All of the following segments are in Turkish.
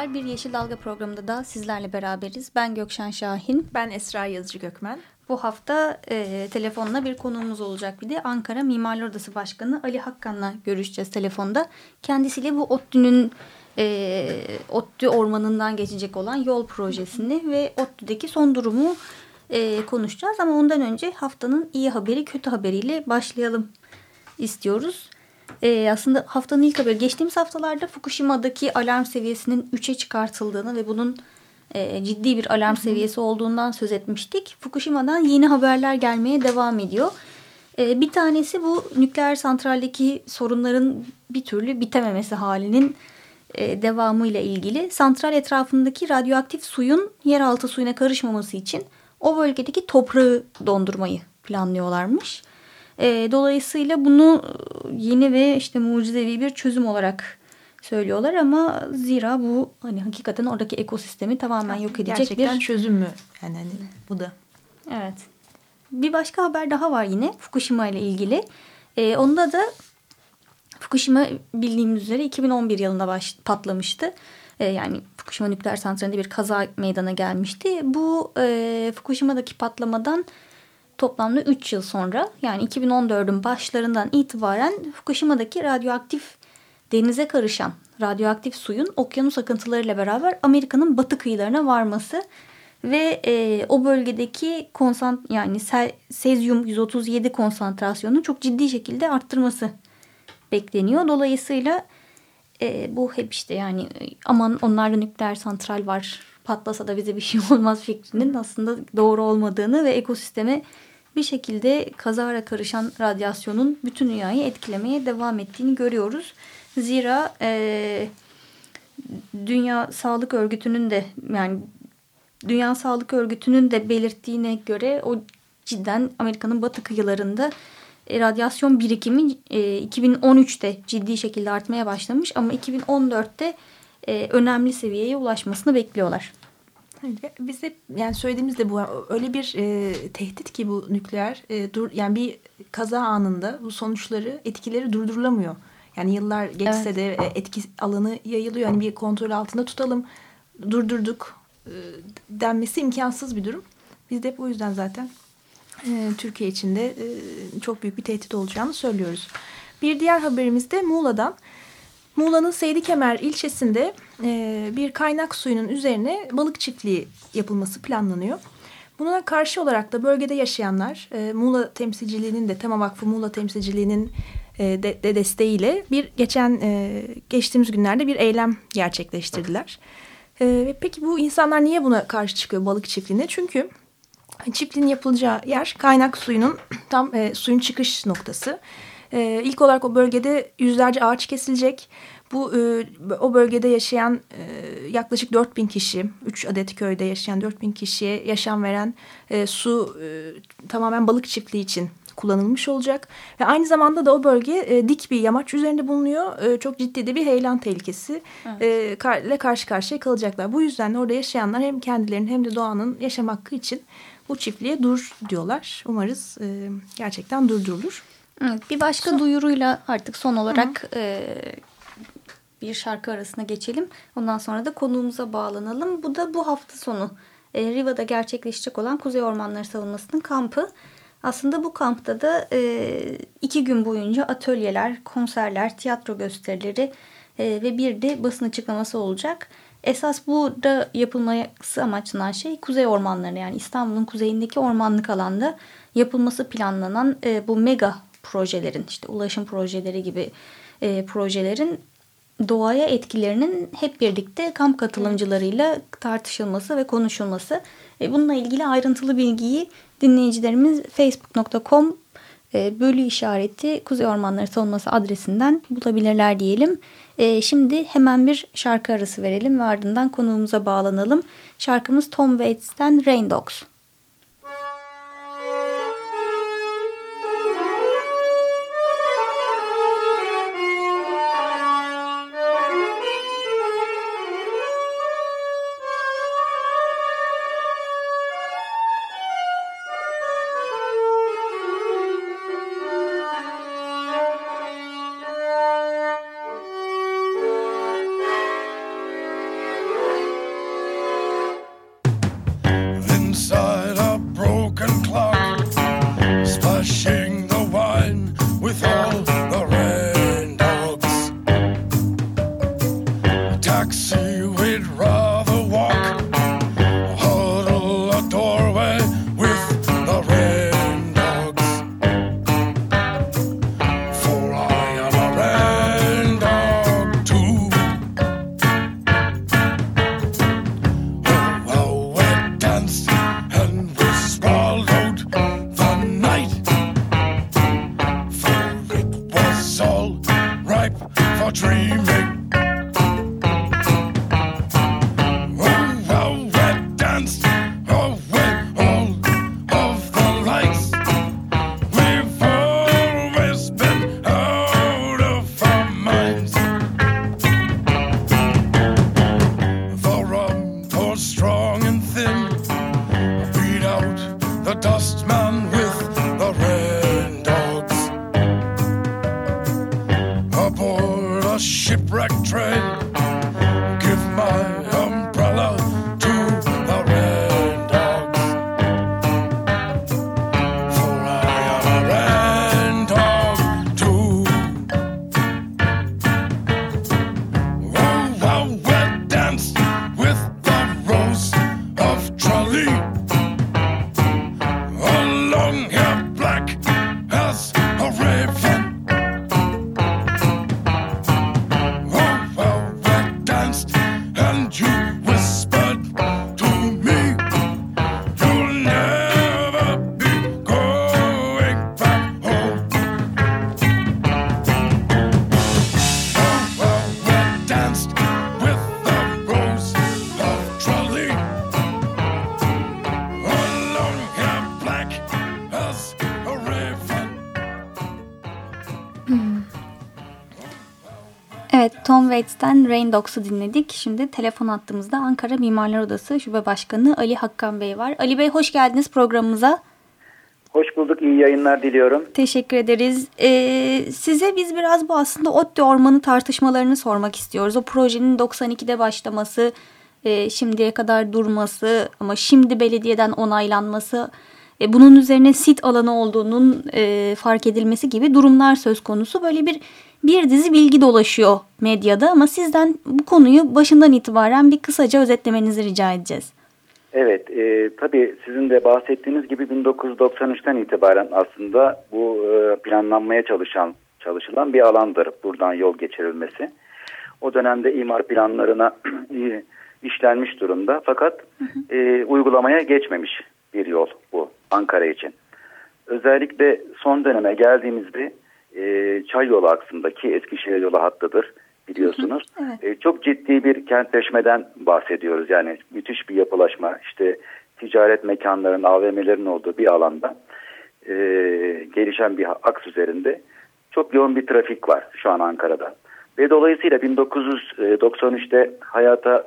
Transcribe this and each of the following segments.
Merhabalar, bir Yeşil Dalga programında da sizlerle beraberiz. Ben Gökşen Şahin. Ben Esra Yazıcı Gökmen. Bu hafta e, telefonla bir konuğumuz olacak bir de Ankara Mimarlar Odası Başkanı Ali Hakkan'la görüşeceğiz telefonda. Kendisiyle bu ODTÜ'nün e, ODTÜ ormanından geçecek olan yol projesini ve ODTÜ'deki son durumu e, konuşacağız. Ama ondan önce haftanın iyi haberi kötü haberiyle başlayalım istiyoruz. Ee, aslında haftanın ilk haberi geçtiğimiz haftalarda Fukushima'daki alarm seviyesinin 3'e çıkartıldığını ve bunun e, ciddi bir alarm seviyesi olduğundan söz etmiştik. Fukushima'dan yeni haberler gelmeye devam ediyor. E, bir tanesi bu nükleer santraldeki sorunların bir türlü bitememesi halinin e, devamı ile ilgili. Santral etrafındaki radyoaktif suyun yeraltı suyuna karışmaması için o bölgedeki toprağı dondurmayı planlıyorlarmış. E, dolayısıyla bunu yeni ve işte mucizevi bir çözüm olarak söylüyorlar ama zira bu hani hakikaten oradaki ekosistemi tamamen yok edecek Gerçekten bir çözüm mü? Yani hani bu da. Evet. Bir başka haber daha var yine Fukushima ile ilgili. Ee, onda da Fukushima bildiğimiz üzere 2011 yılında baş, patlamıştı. Ee, yani Fukushima nükleer santralinde bir kaza meydana gelmişti. Bu e, Fukushima'daki patlamadan toplamda 3 yıl sonra yani 2014'ün başlarından itibaren Fukushima'daki radyoaktif denize karışan radyoaktif suyun okyanus akıntılarıyla beraber Amerika'nın batı kıyılarına varması ve e, o bölgedeki konsant yani sezyum 137 konsantrasyonunu çok ciddi şekilde arttırması bekleniyor. Dolayısıyla e, bu hep işte yani aman onlarda nükleer santral var patlasa da bize bir şey olmaz fikrinin aslında doğru olmadığını ve ekosisteme bir şekilde kazara karışan radyasyonun bütün dünyayı etkilemeye devam ettiğini görüyoruz. Zira e, Dünya Sağlık Örgütü'nün de yani Dünya Sağlık Örgütü'nün de belirttiğine göre o cidden Amerika'nın batı kıyılarında e, radyasyon birikimi e, 2013'te ciddi şekilde artmaya başlamış ama 2014'te e, önemli seviyeye ulaşmasını bekliyorlar. Biz hep yani söylediğimiz de bu öyle bir e, tehdit ki bu nükleer e, dur yani bir kaza anında bu sonuçları etkileri durdurulamıyor. Yani yıllar geçse evet. de etki alanı yayılıyor. Yani bir kontrol altında tutalım durdurduk e, denmesi imkansız bir durum. Biz de hep o yüzden zaten e, Türkiye için de e, çok büyük bir tehdit olacağını söylüyoruz. Bir diğer haberimiz de Muğla'dan. Muğla'nın Seydi Kemer ilçesinde e, bir kaynak suyunun üzerine balık çiftliği yapılması planlanıyor. Buna karşı olarak da bölgede yaşayanlar e, Muğla temsilciliğinin de Tema Vakfı Muğla temsilciliğinin e, de, de desteğiyle bir geçen e, geçtiğimiz günlerde bir eylem gerçekleştirdiler. E, peki bu insanlar niye buna karşı çıkıyor balık çiftliğine? Çünkü çiftliğin yapılacağı yer kaynak suyunun tam e, suyun çıkış noktası. E, ilk olarak o bölgede yüzlerce ağaç kesilecek. Bu e, o bölgede yaşayan e, yaklaşık 4000 kişi, 3 adet köyde yaşayan 4000 kişiye yaşam veren e, su e, tamamen balık çiftliği için kullanılmış olacak. Ve aynı zamanda da o bölge e, dik bir yamaç üzerinde bulunuyor. E, çok ciddi de bir heyelan tehlikesi evet. e, kar, ile karşı karşıya kalacaklar. Bu yüzden orada yaşayanlar hem kendilerinin hem de doğanın yaşam hakkı için bu çiftliğe dur diyorlar. Umarız e, gerçekten durdurulur. Evet, bir başka son... duyuruyla artık son olarak e, bir şarkı arasına geçelim. Ondan sonra da konuğumuza bağlanalım. Bu da bu hafta sonu e, Riva'da gerçekleşecek olan Kuzey Ormanları Savunması'nın kampı. Aslında bu kampta da e, iki gün boyunca atölyeler, konserler, tiyatro gösterileri e, ve bir de basın açıklaması olacak. Esas burada yapılması amaçlanan şey Kuzey Ormanları yani İstanbul'un kuzeyindeki ormanlık alanda yapılması planlanan e, bu mega projelerin işte ulaşım projeleri gibi e, projelerin doğaya etkilerinin hep birlikte kamp katılımcılarıyla tartışılması ve konuşulması. E, bununla ilgili ayrıntılı bilgiyi dinleyicilerimiz facebook.com e, bölü işareti Kuzey Ormanları Savunması adresinden bulabilirler diyelim. E, şimdi hemen bir şarkı arası verelim ve ardından konuğumuza bağlanalım. Şarkımız Tom Waits'ten Rain Dogs. Tom Rain Dogs'u dinledik. Şimdi telefon attığımızda Ankara Mimarlar Odası Şube Başkanı Ali Hakkan Bey var. Ali Bey hoş geldiniz programımıza. Hoş bulduk. İyi yayınlar diliyorum. Teşekkür ederiz. Ee, size biz biraz bu aslında ODTÜ Ormanı tartışmalarını sormak istiyoruz. O projenin 92'de başlaması, e, şimdiye kadar durması ama şimdi belediyeden onaylanması, e, bunun üzerine sit alanı olduğunun e, fark edilmesi gibi durumlar söz konusu. Böyle bir bir dizi bilgi dolaşıyor medyada ama sizden bu konuyu başından itibaren bir kısaca özetlemenizi rica edeceğiz. Evet, e, tabii sizin de bahsettiğiniz gibi 1993'ten itibaren aslında bu e, planlanmaya çalışan çalışılan bir alandır buradan yol geçirilmesi. O dönemde imar planlarına işlenmiş durumda fakat e, uygulamaya geçmemiş bir yol bu Ankara için. Özellikle son döneme geldiğimizde e, Çay yolu aksındaki Eskişehir yolu hattıdır biliyorsunuz. Hı hı, evet. e, çok ciddi bir kentleşmeden bahsediyoruz. Yani müthiş bir yapılaşma işte ticaret mekanlarının AVM'lerin olduğu bir alanda e, gelişen bir aks üzerinde çok yoğun bir trafik var şu an Ankara'da. Ve dolayısıyla 1993'te hayata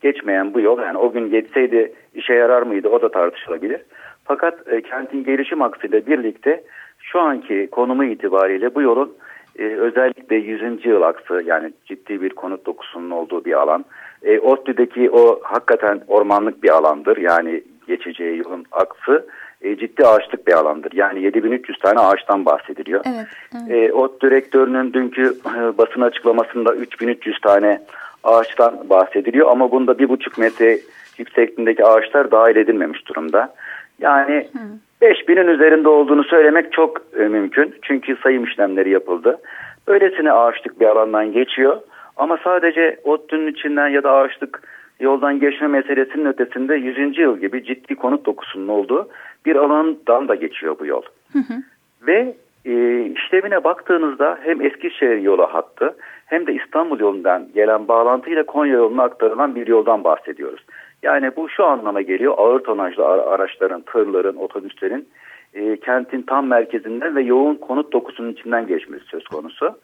geçmeyen bu yol yani o gün geçseydi işe yarar mıydı o da tartışılabilir. Fakat e, kentin gelişim aksıyla birlikte şu anki konumu itibariyle bu yolun e, özellikle 100. yıl aksı yani ciddi bir konut dokusunun olduğu bir alan. E, ODTÜ'deki o hakikaten ormanlık bir alandır. Yani geçeceği yolun aksı e, ciddi ağaçlık bir alandır. Yani 7300 tane ağaçtan bahsediliyor. Evet, evet. E, ODTÜ direktörünün dünkü e, basın açıklamasında 3300 tane ağaçtan bahsediliyor ama bunda bir buçuk metre yüksekliğindeki ağaçlar dahil edilmemiş durumda. Yani Hı. 5000'in üzerinde olduğunu söylemek çok e, mümkün. Çünkü sayım işlemleri yapıldı. Öylesine ağaçlık bir alandan geçiyor. Ama sadece ODTÜ'nün içinden ya da ağaçlık yoldan geçme meselesinin ötesinde 100. yıl gibi ciddi konut dokusunun olduğu bir alandan da geçiyor bu yol. Hı hı. Ve e, işlevine baktığınızda hem Eskişehir yolu hattı hem de İstanbul yolundan gelen bağlantıyla Konya yoluna aktarılan bir yoldan bahsediyoruz. Yani bu şu anlama geliyor ağır tonajlı araçların, tırların, otobüslerin e, kentin tam merkezinden ve yoğun konut dokusunun içinden geçmesi söz konusu.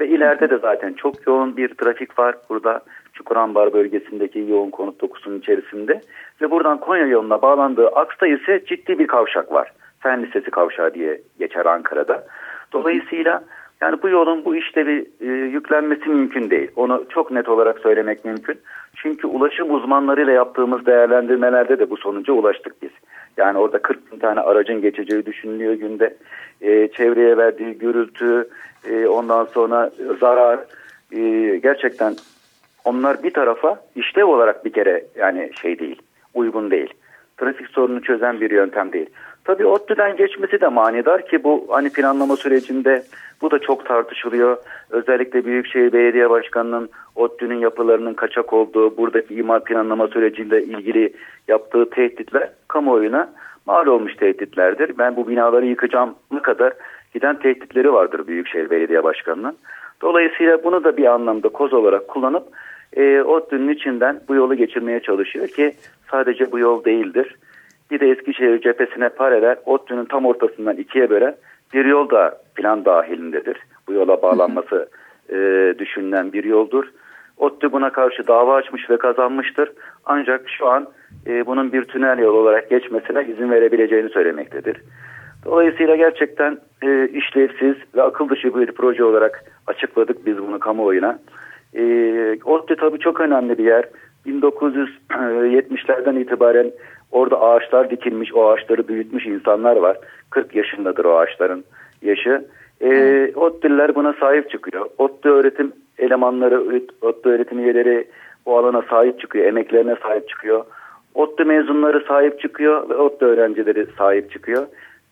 Ve ileride de zaten çok yoğun bir trafik var burada Çukurambar bölgesindeki yoğun konut dokusunun içerisinde. Ve buradan Konya yoluna bağlandığı aksta ise ciddi bir kavşak var. Fen Lisesi kavşağı diye geçer Ankara'da. Dolayısıyla yani bu yolun bu işlevi e, yüklenmesi mümkün değil. Onu çok net olarak söylemek mümkün. Çünkü ulaşım uzmanlarıyla yaptığımız değerlendirmelerde de bu sonuca ulaştık biz. Yani orada 40 bin tane aracın geçeceği düşünülüyor günde. E, çevreye verdiği gürültü, e, ondan sonra zarar e, gerçekten onlar bir tarafa işlev olarak bir kere yani şey değil, uygun değil. Trafik sorununu çözen bir yöntem değil. Tabii ODTÜ'den geçmesi de manidar ki bu hani planlama sürecinde bu da çok tartışılıyor. Özellikle Büyükşehir Belediye Başkanı'nın ODTÜ'nün yapılarının kaçak olduğu, buradaki imar planlama süreciyle ilgili yaptığı tehditler kamuoyuna mal olmuş tehditlerdir. Ben bu binaları yıkacağım ne kadar giden tehditleri vardır Büyükşehir Belediye Başkanı'nın. Dolayısıyla bunu da bir anlamda koz olarak kullanıp e, ODTÜ'nün içinden bu yolu geçirmeye çalışıyor ki sadece bu yol değildir. Bir de Eskişehir cephesine paralel ODTÜ'nün tam ortasından ikiye bölen bir yol da plan dahilindedir. Bu yola bağlanması e, düşünülen bir yoldur. ODTÜ buna karşı dava açmış ve kazanmıştır. Ancak şu an e, bunun bir tünel yol olarak geçmesine izin verebileceğini söylemektedir. Dolayısıyla gerçekten e, işlevsiz ve akıl dışı bir proje olarak açıkladık biz bunu kamuoyuna. E, ODTÜ tabii çok önemli bir yer. 1970'lerden itibaren orada ağaçlar dikilmiş, o ağaçları büyütmüş insanlar var. 40 yaşındadır o ağaçların yaşı. E, ODTÜ'liler buna sahip çıkıyor. ODTÜ öğretim elemanları, ODTÜ öğretim üyeleri bu alana sahip çıkıyor, emeklerine sahip çıkıyor. ODTÜ mezunları sahip çıkıyor ve ODTÜ öğrencileri sahip çıkıyor.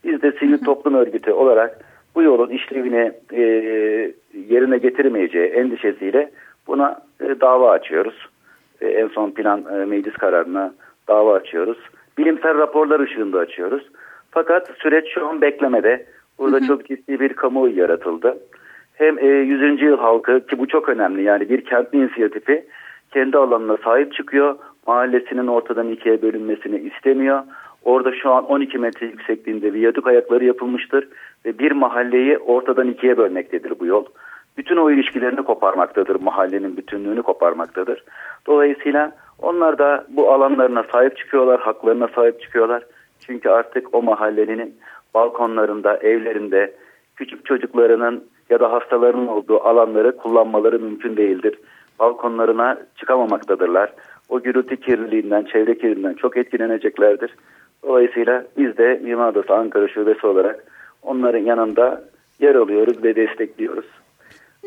Biz de sivil toplum örgütü olarak bu yolun işlevini e, yerine getirmeyeceği endişesiyle buna e, dava açıyoruz. E, en son plan e, meclis kararına dava açıyoruz. Bilimsel raporlar ışığında açıyoruz. Fakat süreç şu an beklemede. Burada çok ciddi bir kamuoyu yaratıldı. Hem e, 100. yıl halkı ki bu çok önemli yani bir kentli inisiyatifi kendi alanına sahip çıkıyor. Mahallesinin ortadan ikiye bölünmesini istemiyor. Orada şu an 12 metre yüksekliğinde viyadük ayakları yapılmıştır ve bir mahalleyi ortadan ikiye bölmektedir bu yol. Bütün o ilişkilerini koparmaktadır, mahallenin bütünlüğünü koparmaktadır. Dolayısıyla onlar da bu alanlarına sahip çıkıyorlar, haklarına sahip çıkıyorlar. Çünkü artık o mahallenin balkonlarında, evlerinde küçük çocuklarının ya da hastalarının olduğu alanları kullanmaları mümkün değildir. Balkonlarına çıkamamaktadırlar. O gürültü kirliliğinden, çevre kirliliğinden çok etkileneceklerdir. Dolayısıyla biz de Mimar Odası Ankara Şubesi olarak onların yanında yer alıyoruz ve destekliyoruz.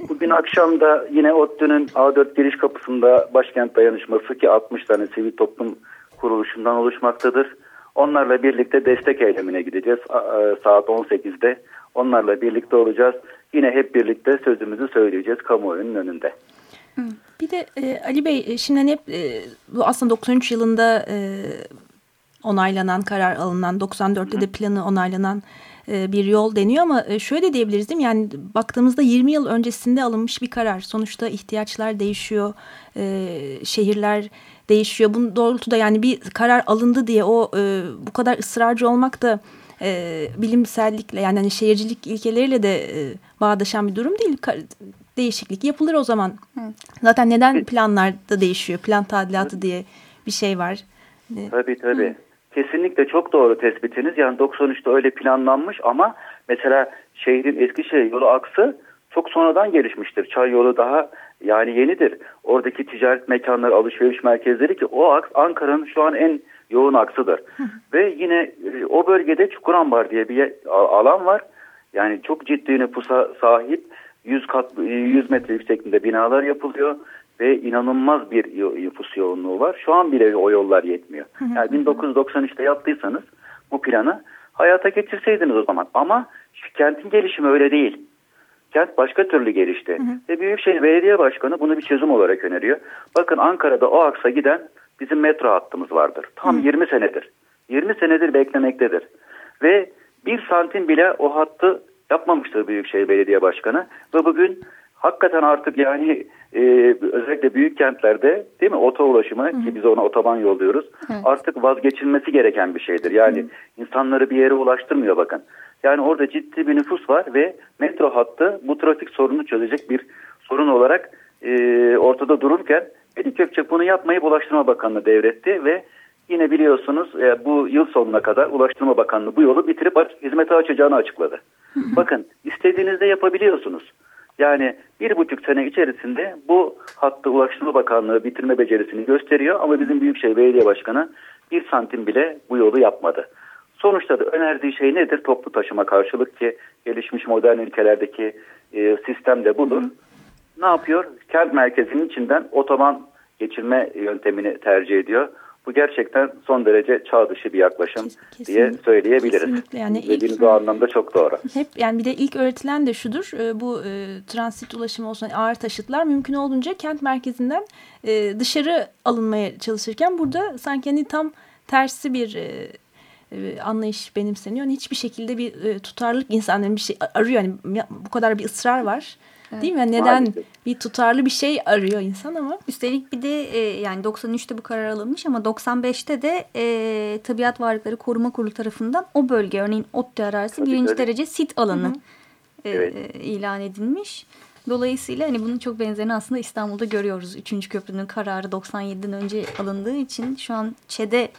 Bugün akşam da yine ODTÜ'nün A4 giriş kapısında başkent dayanışması ki 60 tane sivil toplum kuruluşundan oluşmaktadır. Onlarla birlikte destek eylemine gideceğiz saat 18'de. Onlarla birlikte olacağız. Yine hep birlikte sözümüzü söyleyeceğiz kamuoyunun önünde. Bir de e, Ali Bey e, şimdi hani hep e, bu aslında 93 yılında e, onaylanan karar alınan 94'te de planı onaylanan e, bir yol deniyor ama e, şöyle de diyebiliriz değil mi? Yani baktığımızda 20 yıl öncesinde alınmış bir karar. Sonuçta ihtiyaçlar değişiyor, e, şehirler değişiyor. Bunun doğrultuda yani bir karar alındı diye o bu kadar ısrarcı olmak da bilimsellikle yani hani şehircilik ilkeleriyle de bağdaşan bir durum değil. Değişiklik yapılır o zaman. Zaten neden planlarda değişiyor? Plan tadilatı diye bir şey var. Tabii tabii. Hı. Kesinlikle çok doğru tespitiniz. Yani 93'te öyle planlanmış ama mesela şehrin Eskişehir yolu aksı çok sonradan gelişmiştir. Çay yolu daha yani yenidir. Oradaki ticaret mekanları, alışveriş merkezleri ki o aks Ankara'nın şu an en yoğun aksıdır. Ve yine e, o bölgede Çukurambar diye bir alan var. Yani çok ciddi nüfusa sahip 100 kat 100 metre yüksekliğinde binalar yapılıyor ve inanılmaz bir nüfus yoğunluğu var. Şu an bile o yollar yetmiyor. Yani 1993'te yaptıysanız bu planı hayata geçirseydiniz o zaman. Ama kentin gelişimi öyle değil. Kent başka türlü gelişti. Hı hı. Ve Büyükşehir Belediye Başkanı bunu bir çözüm olarak öneriyor. Bakın Ankara'da o aksa giden bizim metro hattımız vardır. Tam hı. 20 senedir. 20 senedir beklemektedir. Ve bir santim bile o hattı yapmamıştır Büyükşehir Belediye Başkanı ve bugün hakikaten artık yani e, özellikle büyük kentlerde değil mi oto ulaşımı Hı. ki biz ona otoban yolluyoruz evet. artık vazgeçilmesi gereken bir şeydir. Yani Hı. insanları bir yere ulaştırmıyor bakın. Yani orada ciddi bir nüfus var ve metro hattı bu trafik sorununu çözecek bir sorun olarak e, ortada dururken Veli Kökçek bunu yapmayı Ulaştırma Bakanlığı devretti ve yine biliyorsunuz e, bu yıl sonuna kadar Ulaştırma Bakanlığı bu yolu bitirip hizmete açacağını açıkladı. Bakın istediğinizde yapabiliyorsunuz. Yani bir buçuk sene içerisinde bu hattı Ulaştırma Bakanlığı bitirme becerisini gösteriyor ama bizim Büyükşehir Belediye Başkanı bir santim bile bu yolu yapmadı. Sonuçta da önerdiği şey nedir? Toplu taşıma karşılık ki gelişmiş modern ülkelerdeki e, sistem de budur. Ne yapıyor? Kent merkezinin içinden otoban geçirme yöntemini tercih ediyor. Bu gerçekten son derece çağ dışı bir yaklaşım Kesinlikle. diye söyleyebiliriz. Kesinlikle yani Dediğiniz ilk, o anlamda çok doğru. Hep yani bir de ilk öğretilen de şudur. E, bu e, transit ulaşımı olsun ağır taşıtlar mümkün olduğunca kent merkezinden e, dışarı alınmaya çalışırken burada sanki hani tam tersi bir e, e, anlayış benimseniyor. Yani hiçbir şekilde bir e, tutarlılık insanların bir şey arıyor. Yani bu kadar bir ısrar var. Evet. Değil mi? Yani neden Maalesef. bir tutarlı bir şey arıyor insan ama. Üstelik bir de e, yani 93'te bu karar alınmış ama 95'te de e, Tabiat Varlıkları Koruma Kurulu tarafından o bölge örneğin ODTÜ arazisi birinci derece sit alanı Hı -hı. E, evet. ilan edilmiş. Dolayısıyla hani bunun çok benzerini aslında İstanbul'da görüyoruz. Üçüncü köprünün kararı 97'den önce alındığı için şu an ÇED'e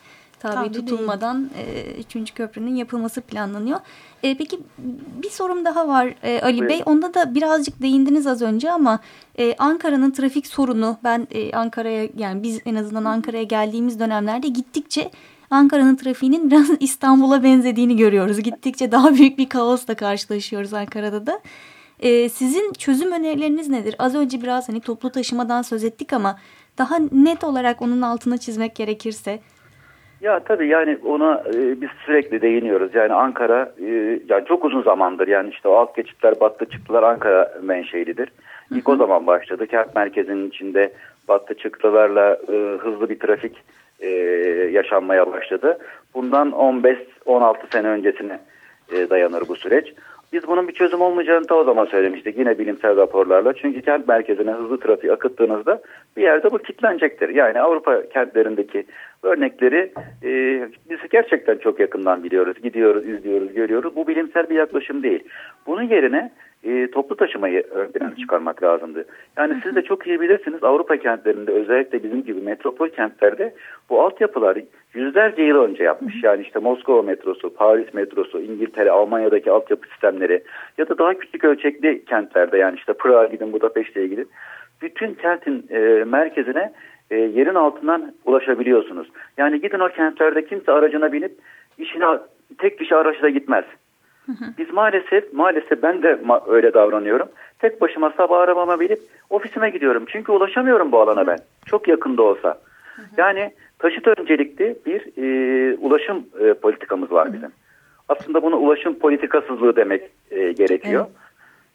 tabi Tabii tutulmadan e, üçüncü köprünün yapılması planlanıyor. E, peki bir sorum daha var e, Ali Buyurun. Bey. Onda da birazcık değindiniz az önce ama e, Ankara'nın trafik sorunu ben e, Ankara'ya yani biz en azından Ankara'ya geldiğimiz dönemlerde gittikçe Ankara'nın trafiğinin biraz İstanbul'a benzediğini görüyoruz. Gittikçe daha büyük bir kaosla karşılaşıyoruz Ankara'da da. Ee, sizin çözüm önerileriniz nedir? Az önce biraz hani toplu taşımadan söz ettik ama daha net olarak onun altına çizmek gerekirse ya tabii yani ona e, biz sürekli değiniyoruz. Yani Ankara e, yani çok uzun zamandır yani işte o alt geçitler battı çıktılar Ankara menşelidir. İlk hı hı. o zaman başladı. Kent merkezinin içinde battı çıktılarla e, hızlı bir trafik e, yaşanmaya başladı. Bundan 15-16 sene öncesine e, dayanır bu süreç. Biz bunun bir çözüm olmayacağını da o zaman söylemiştik yine bilimsel raporlarla. Çünkü kent merkezine hızlı trafik akıttığınızda bir yerde bu kitlenecektir. Yani Avrupa kentlerindeki örnekleri e, biz gerçekten çok yakından biliyoruz. Gidiyoruz, izliyoruz, görüyoruz. Bu bilimsel bir yaklaşım değil. Bunun yerine e, toplu taşımayı ön plana çıkarmak lazımdı. Yani siz de çok iyi bilirsiniz Avrupa kentlerinde özellikle bizim gibi metropol kentlerde bu altyapılar yüzlerce yıl önce yapmış. Yani işte Moskova metrosu, Paris metrosu, İngiltere, Almanya'daki altyapı sistemleri ya da daha küçük ölçekli kentlerde yani işte Prag'a gidin, Budapeşte'ye gidin. Bütün kentin e, merkezine e, yerin altından ulaşabiliyorsunuz. Yani gidin o kentlerde kimse aracına binip işine tek kişi araçla gitmez. Biz maalesef maalesef ben de öyle davranıyorum. Tek başıma sabah arabama binip ofisime gidiyorum. Çünkü ulaşamıyorum bu alana ben. Çok yakında olsa. Yani taşıt öncelikli bir e, ulaşım e, politikamız var bizim. Aslında buna ulaşım politikasızlığı demek e, gerekiyor.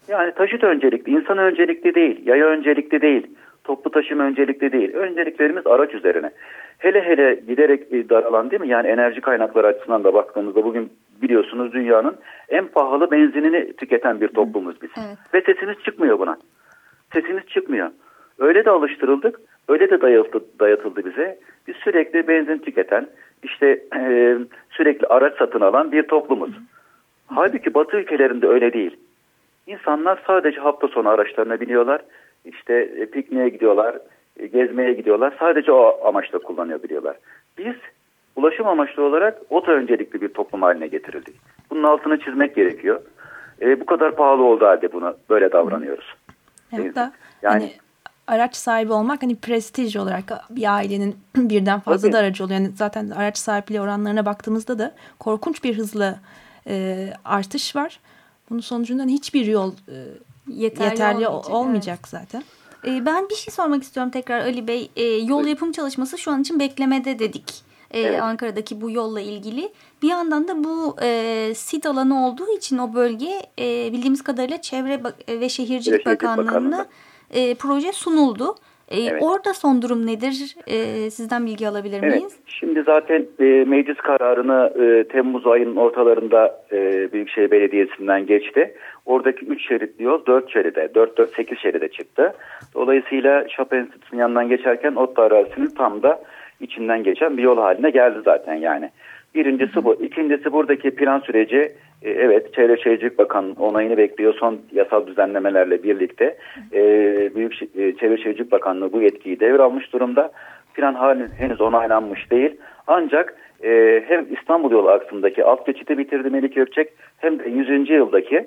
Yani taşıt öncelikli, insan öncelikli değil, yaya öncelikli değil, toplu taşıma öncelikli değil. Önceliklerimiz araç üzerine. Hele hele giderek daralan değil mi? Yani enerji kaynakları açısından da baktığımızda bugün biliyorsunuz dünyanın en pahalı benzinini tüketen bir toplumuz biz. Evet. Ve sesimiz çıkmıyor buna. Sesimiz çıkmıyor. Öyle de alıştırıldık, öyle de dayatıldı, dayatıldı bize. Biz sürekli benzin tüketen, işte e, sürekli araç satın alan bir toplumuz. Halbuki Batı ülkelerinde öyle değil. İnsanlar sadece hafta sonu araçlarına biniyorlar, işte e, pikniğe gidiyorlar, e, gezmeye gidiyorlar. Sadece o amaçla kullanıyor biliyorlar. Biz ulaşım amaçlı olarak oto öncelikli bir toplum haline getirildik. Bunun altını çizmek gerekiyor. E, bu kadar pahalı oldu halde buna böyle davranıyoruz. Hatta yani hani araç sahibi olmak hani prestij olarak bir ailenin birden fazla da aracı oluyor. Yani zaten araç sahipliği oranlarına baktığımızda da korkunç bir hızla e, artış var. Bunun sonucundan hiçbir yol e, yeterli, yeterli olmayacak, olmayacak evet. zaten. E, ben bir şey sormak istiyorum tekrar Ali Bey. E, yol yapım çalışması şu an için beklemede dedik e, evet. Ankara'daki bu yolla ilgili. Bir yandan da bu e, sit alanı olduğu için o bölge e, bildiğimiz kadarıyla Çevre ve Şehircilik Bakanlığı'na e, proje sunuldu. E, evet. Orada son durum nedir? E, sizden bilgi alabilir miyiz? Evet. Şimdi zaten e, meclis kararını e, Temmuz ayının ortalarında e, Büyükşehir Belediyesi'nden geçti. Oradaki 3 şeritli yol 4 şeride, 4-4-8 şeride çıktı. Dolayısıyla Chopin Enstitüsü'nün yanından geçerken Otto arazisinin tam da içinden geçen bir yol haline geldi zaten yani. Birincisi bu. İkincisi buradaki plan süreci e, evet Çevre Şehircilik Bakanı'nın onayını bekliyor. Son yasal düzenlemelerle birlikte e, Büyük e, Çevre Şehircilik Bakanlığı bu yetkiyi devralmış durumda. Plan halen henüz onaylanmış değil. Ancak e, hem İstanbul yolu aksındaki alt geçiti bitirdi Melik Gökçek hem de 100. yıldaki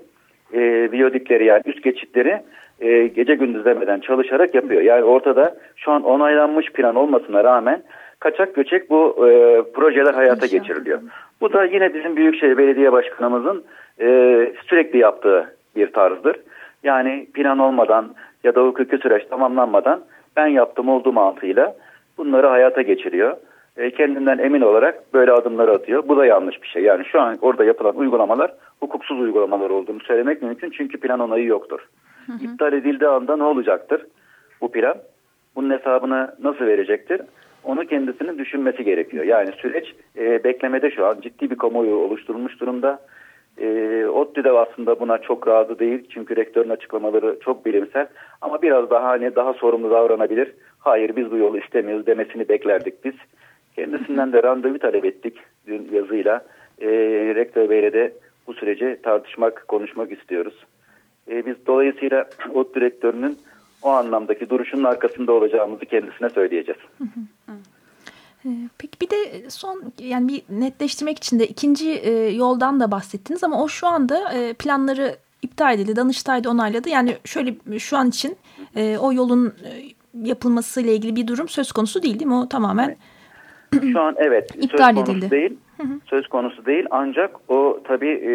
e, biyodikleri yani üst geçitleri e, gece gündüz demeden çalışarak yapıyor. Yani ortada şu an onaylanmış plan olmasına rağmen kaçak göçek bu e, projeler hayata İnşallah. geçiriliyor. Bu da yine bizim Büyükşehir Belediye Başkanımızın e, sürekli yaptığı bir tarzdır. Yani plan olmadan ya da hukuki süreç tamamlanmadan ben yaptım olduğu mantığıyla bunları hayata geçiriyor. E, kendinden emin olarak böyle adımlar atıyor. Bu da yanlış bir şey. Yani şu an orada yapılan uygulamalar hukuksuz uygulamalar olduğunu söylemek mümkün. Çünkü plan onayı yoktur. Hı hı. İptal edildiği anda ne olacaktır bu plan? Bunun hesabını nasıl verecektir? Onu kendisinin düşünmesi gerekiyor. Yani süreç e, beklemede şu an ciddi bir kamuoyu oluşturulmuş durumda. E, ODTÜ de aslında buna çok razı değil. Çünkü rektörün açıklamaları çok bilimsel. Ama biraz daha hani daha sorumlu davranabilir. Hayır biz bu yolu istemiyoruz demesini beklerdik biz. Kendisinden de randevu talep ettik dün yazıyla. E, rektör beyle de bu süreci tartışmak, konuşmak istiyoruz. E, biz dolayısıyla ODTÜ rektörünün o anlamdaki duruşunun arkasında olacağımızı kendisine söyleyeceğiz. Ee, peki bir de son yani bir netleştirmek için de ikinci e, yoldan da bahsettiniz ama o şu anda e, planları iptal edildi. Danıştay da onayladı. Yani şöyle şu an için e, o yolun yapılması ile ilgili bir durum söz konusu değil değil mi? O tamamen şu an evet iptal söz konusu değil. Söz konusu değil ancak o tabii e,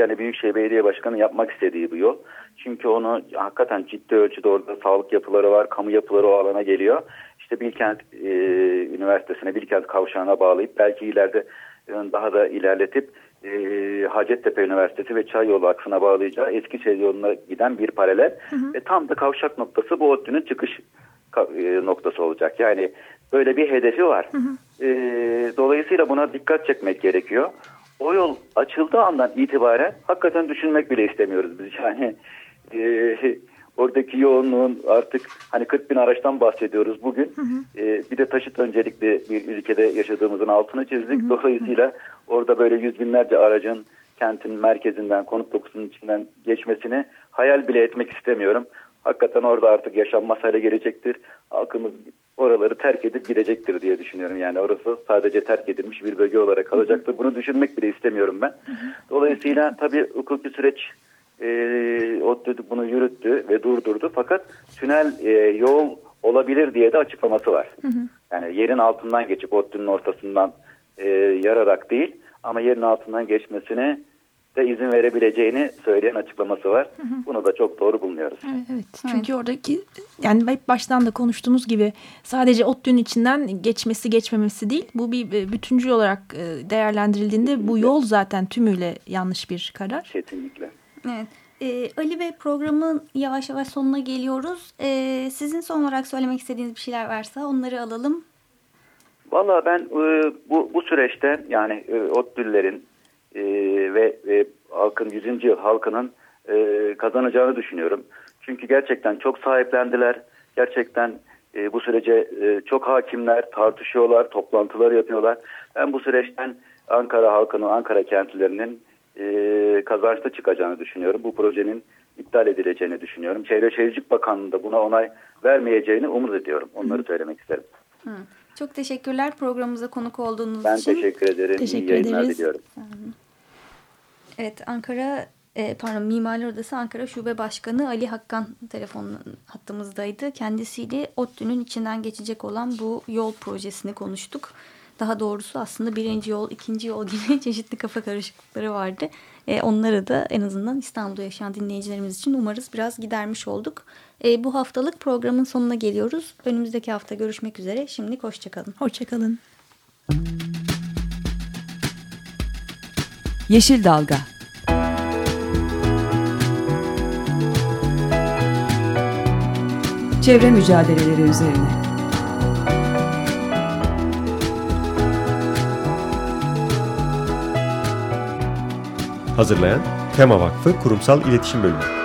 yani Büyükşehir Belediye Başkanı yapmak istediği bu yol. Çünkü onu hakikaten ciddi ölçüde orada sağlık yapıları var, kamu yapıları o alana geliyor. İşte Bilkent e, Üniversitesi'ne, Bilkent Kavşağı'na bağlayıp belki ileride e, daha da ilerletip e, Hacettepe Üniversitesi ve Çayyolu aksına bağlayacağı Eskişehir yoluna giden bir paralel. Hı hı. Ve tam da kavşak noktası bu ODTÜ'nün çıkış e, noktası olacak. Yani böyle bir hedefi var. Hı hı. E, dolayısıyla buna dikkat çekmek gerekiyor. O yol açıldığı andan itibaren hakikaten düşünmek bile istemiyoruz biz. Yani e, oradaki yoğunluğun artık hani 40 bin araçtan bahsediyoruz bugün. Hı hı. E, bir de taşıt öncelikli bir ülkede yaşadığımızın altını çizdik. Hı hı. Dolayısıyla orada böyle yüz binlerce aracın kentin merkezinden, konut dokusunun içinden geçmesini hayal bile etmek istemiyorum. Hakikaten orada artık yaşanmaz hale gelecektir. Halkımız oraları terk edip gidecektir diye düşünüyorum. Yani orası sadece terk edilmiş bir bölge olarak kalacaktır. Bunu düşünmek bile istemiyorum ben. Dolayısıyla tabii hukuki süreç e, ODTÜ bunu yürüttü ve durdurdu. Fakat tünel e, yol olabilir diye de açıklaması var. Hı hı. Yani yerin altından geçip ODTÜ'nün ortasından e, yararak değil ama yerin altından geçmesine de izin verebileceğini söyleyen açıklaması var. Hı hı. Bunu da çok doğru bulmuyoruz. Evet, evet. Çünkü evet. oradaki yani hep baştan da konuştuğumuz gibi sadece ODTÜ'nün içinden geçmesi geçmemesi değil. Bu bir bütüncül olarak e, değerlendirildiğinde Kesinlikle. bu yol zaten tümüyle yanlış bir karar. Kesinlikle. Evet. Ee, Ali Bey programın yavaş yavaş sonuna geliyoruz. Ee, sizin son olarak söylemek istediğiniz bir şeyler varsa onları alalım. Valla ben e, bu, bu süreçte yani e, ODTÜ'lerin e, ve e, halkın 100. yıl halkının e, kazanacağını düşünüyorum. Çünkü gerçekten çok sahiplendiler. Gerçekten e, bu sürece e, çok hakimler, tartışıyorlar, toplantılar yapıyorlar. Ben bu süreçten Ankara halkının, Ankara kentlilerinin e, kazançlı çıkacağını düşünüyorum. Bu projenin iptal edileceğini düşünüyorum. Çevre Şehircilik Bakanlığı da buna onay vermeyeceğini umut ediyorum. Onları Hı. söylemek isterim. Hı. Çok teşekkürler programımıza konuk olduğunuz ben için. Ben teşekkür ederim. Teşekkür İyi yayınlar ederiz. diliyorum. Evet Ankara e, pardon Mimarlar Odası Ankara Şube Başkanı Ali Hakkan telefon hattımızdaydı. Kendisiyle ODTÜ'nün içinden geçecek olan bu yol projesini konuştuk. Daha doğrusu aslında birinci yol, ikinci yol gibi çeşitli kafa karışıklıkları vardı. E, onları da en azından İstanbul'da yaşayan dinleyicilerimiz için umarız biraz gidermiş olduk. E, bu haftalık programın sonuna geliyoruz. Önümüzdeki hafta görüşmek üzere. Şimdi hoşçakalın. Hoşçakalın. Yeşil Dalga çevre mücadeleleri üzerine. Hazırlayan Tema Vakfı Kurumsal İletişim Bölümü.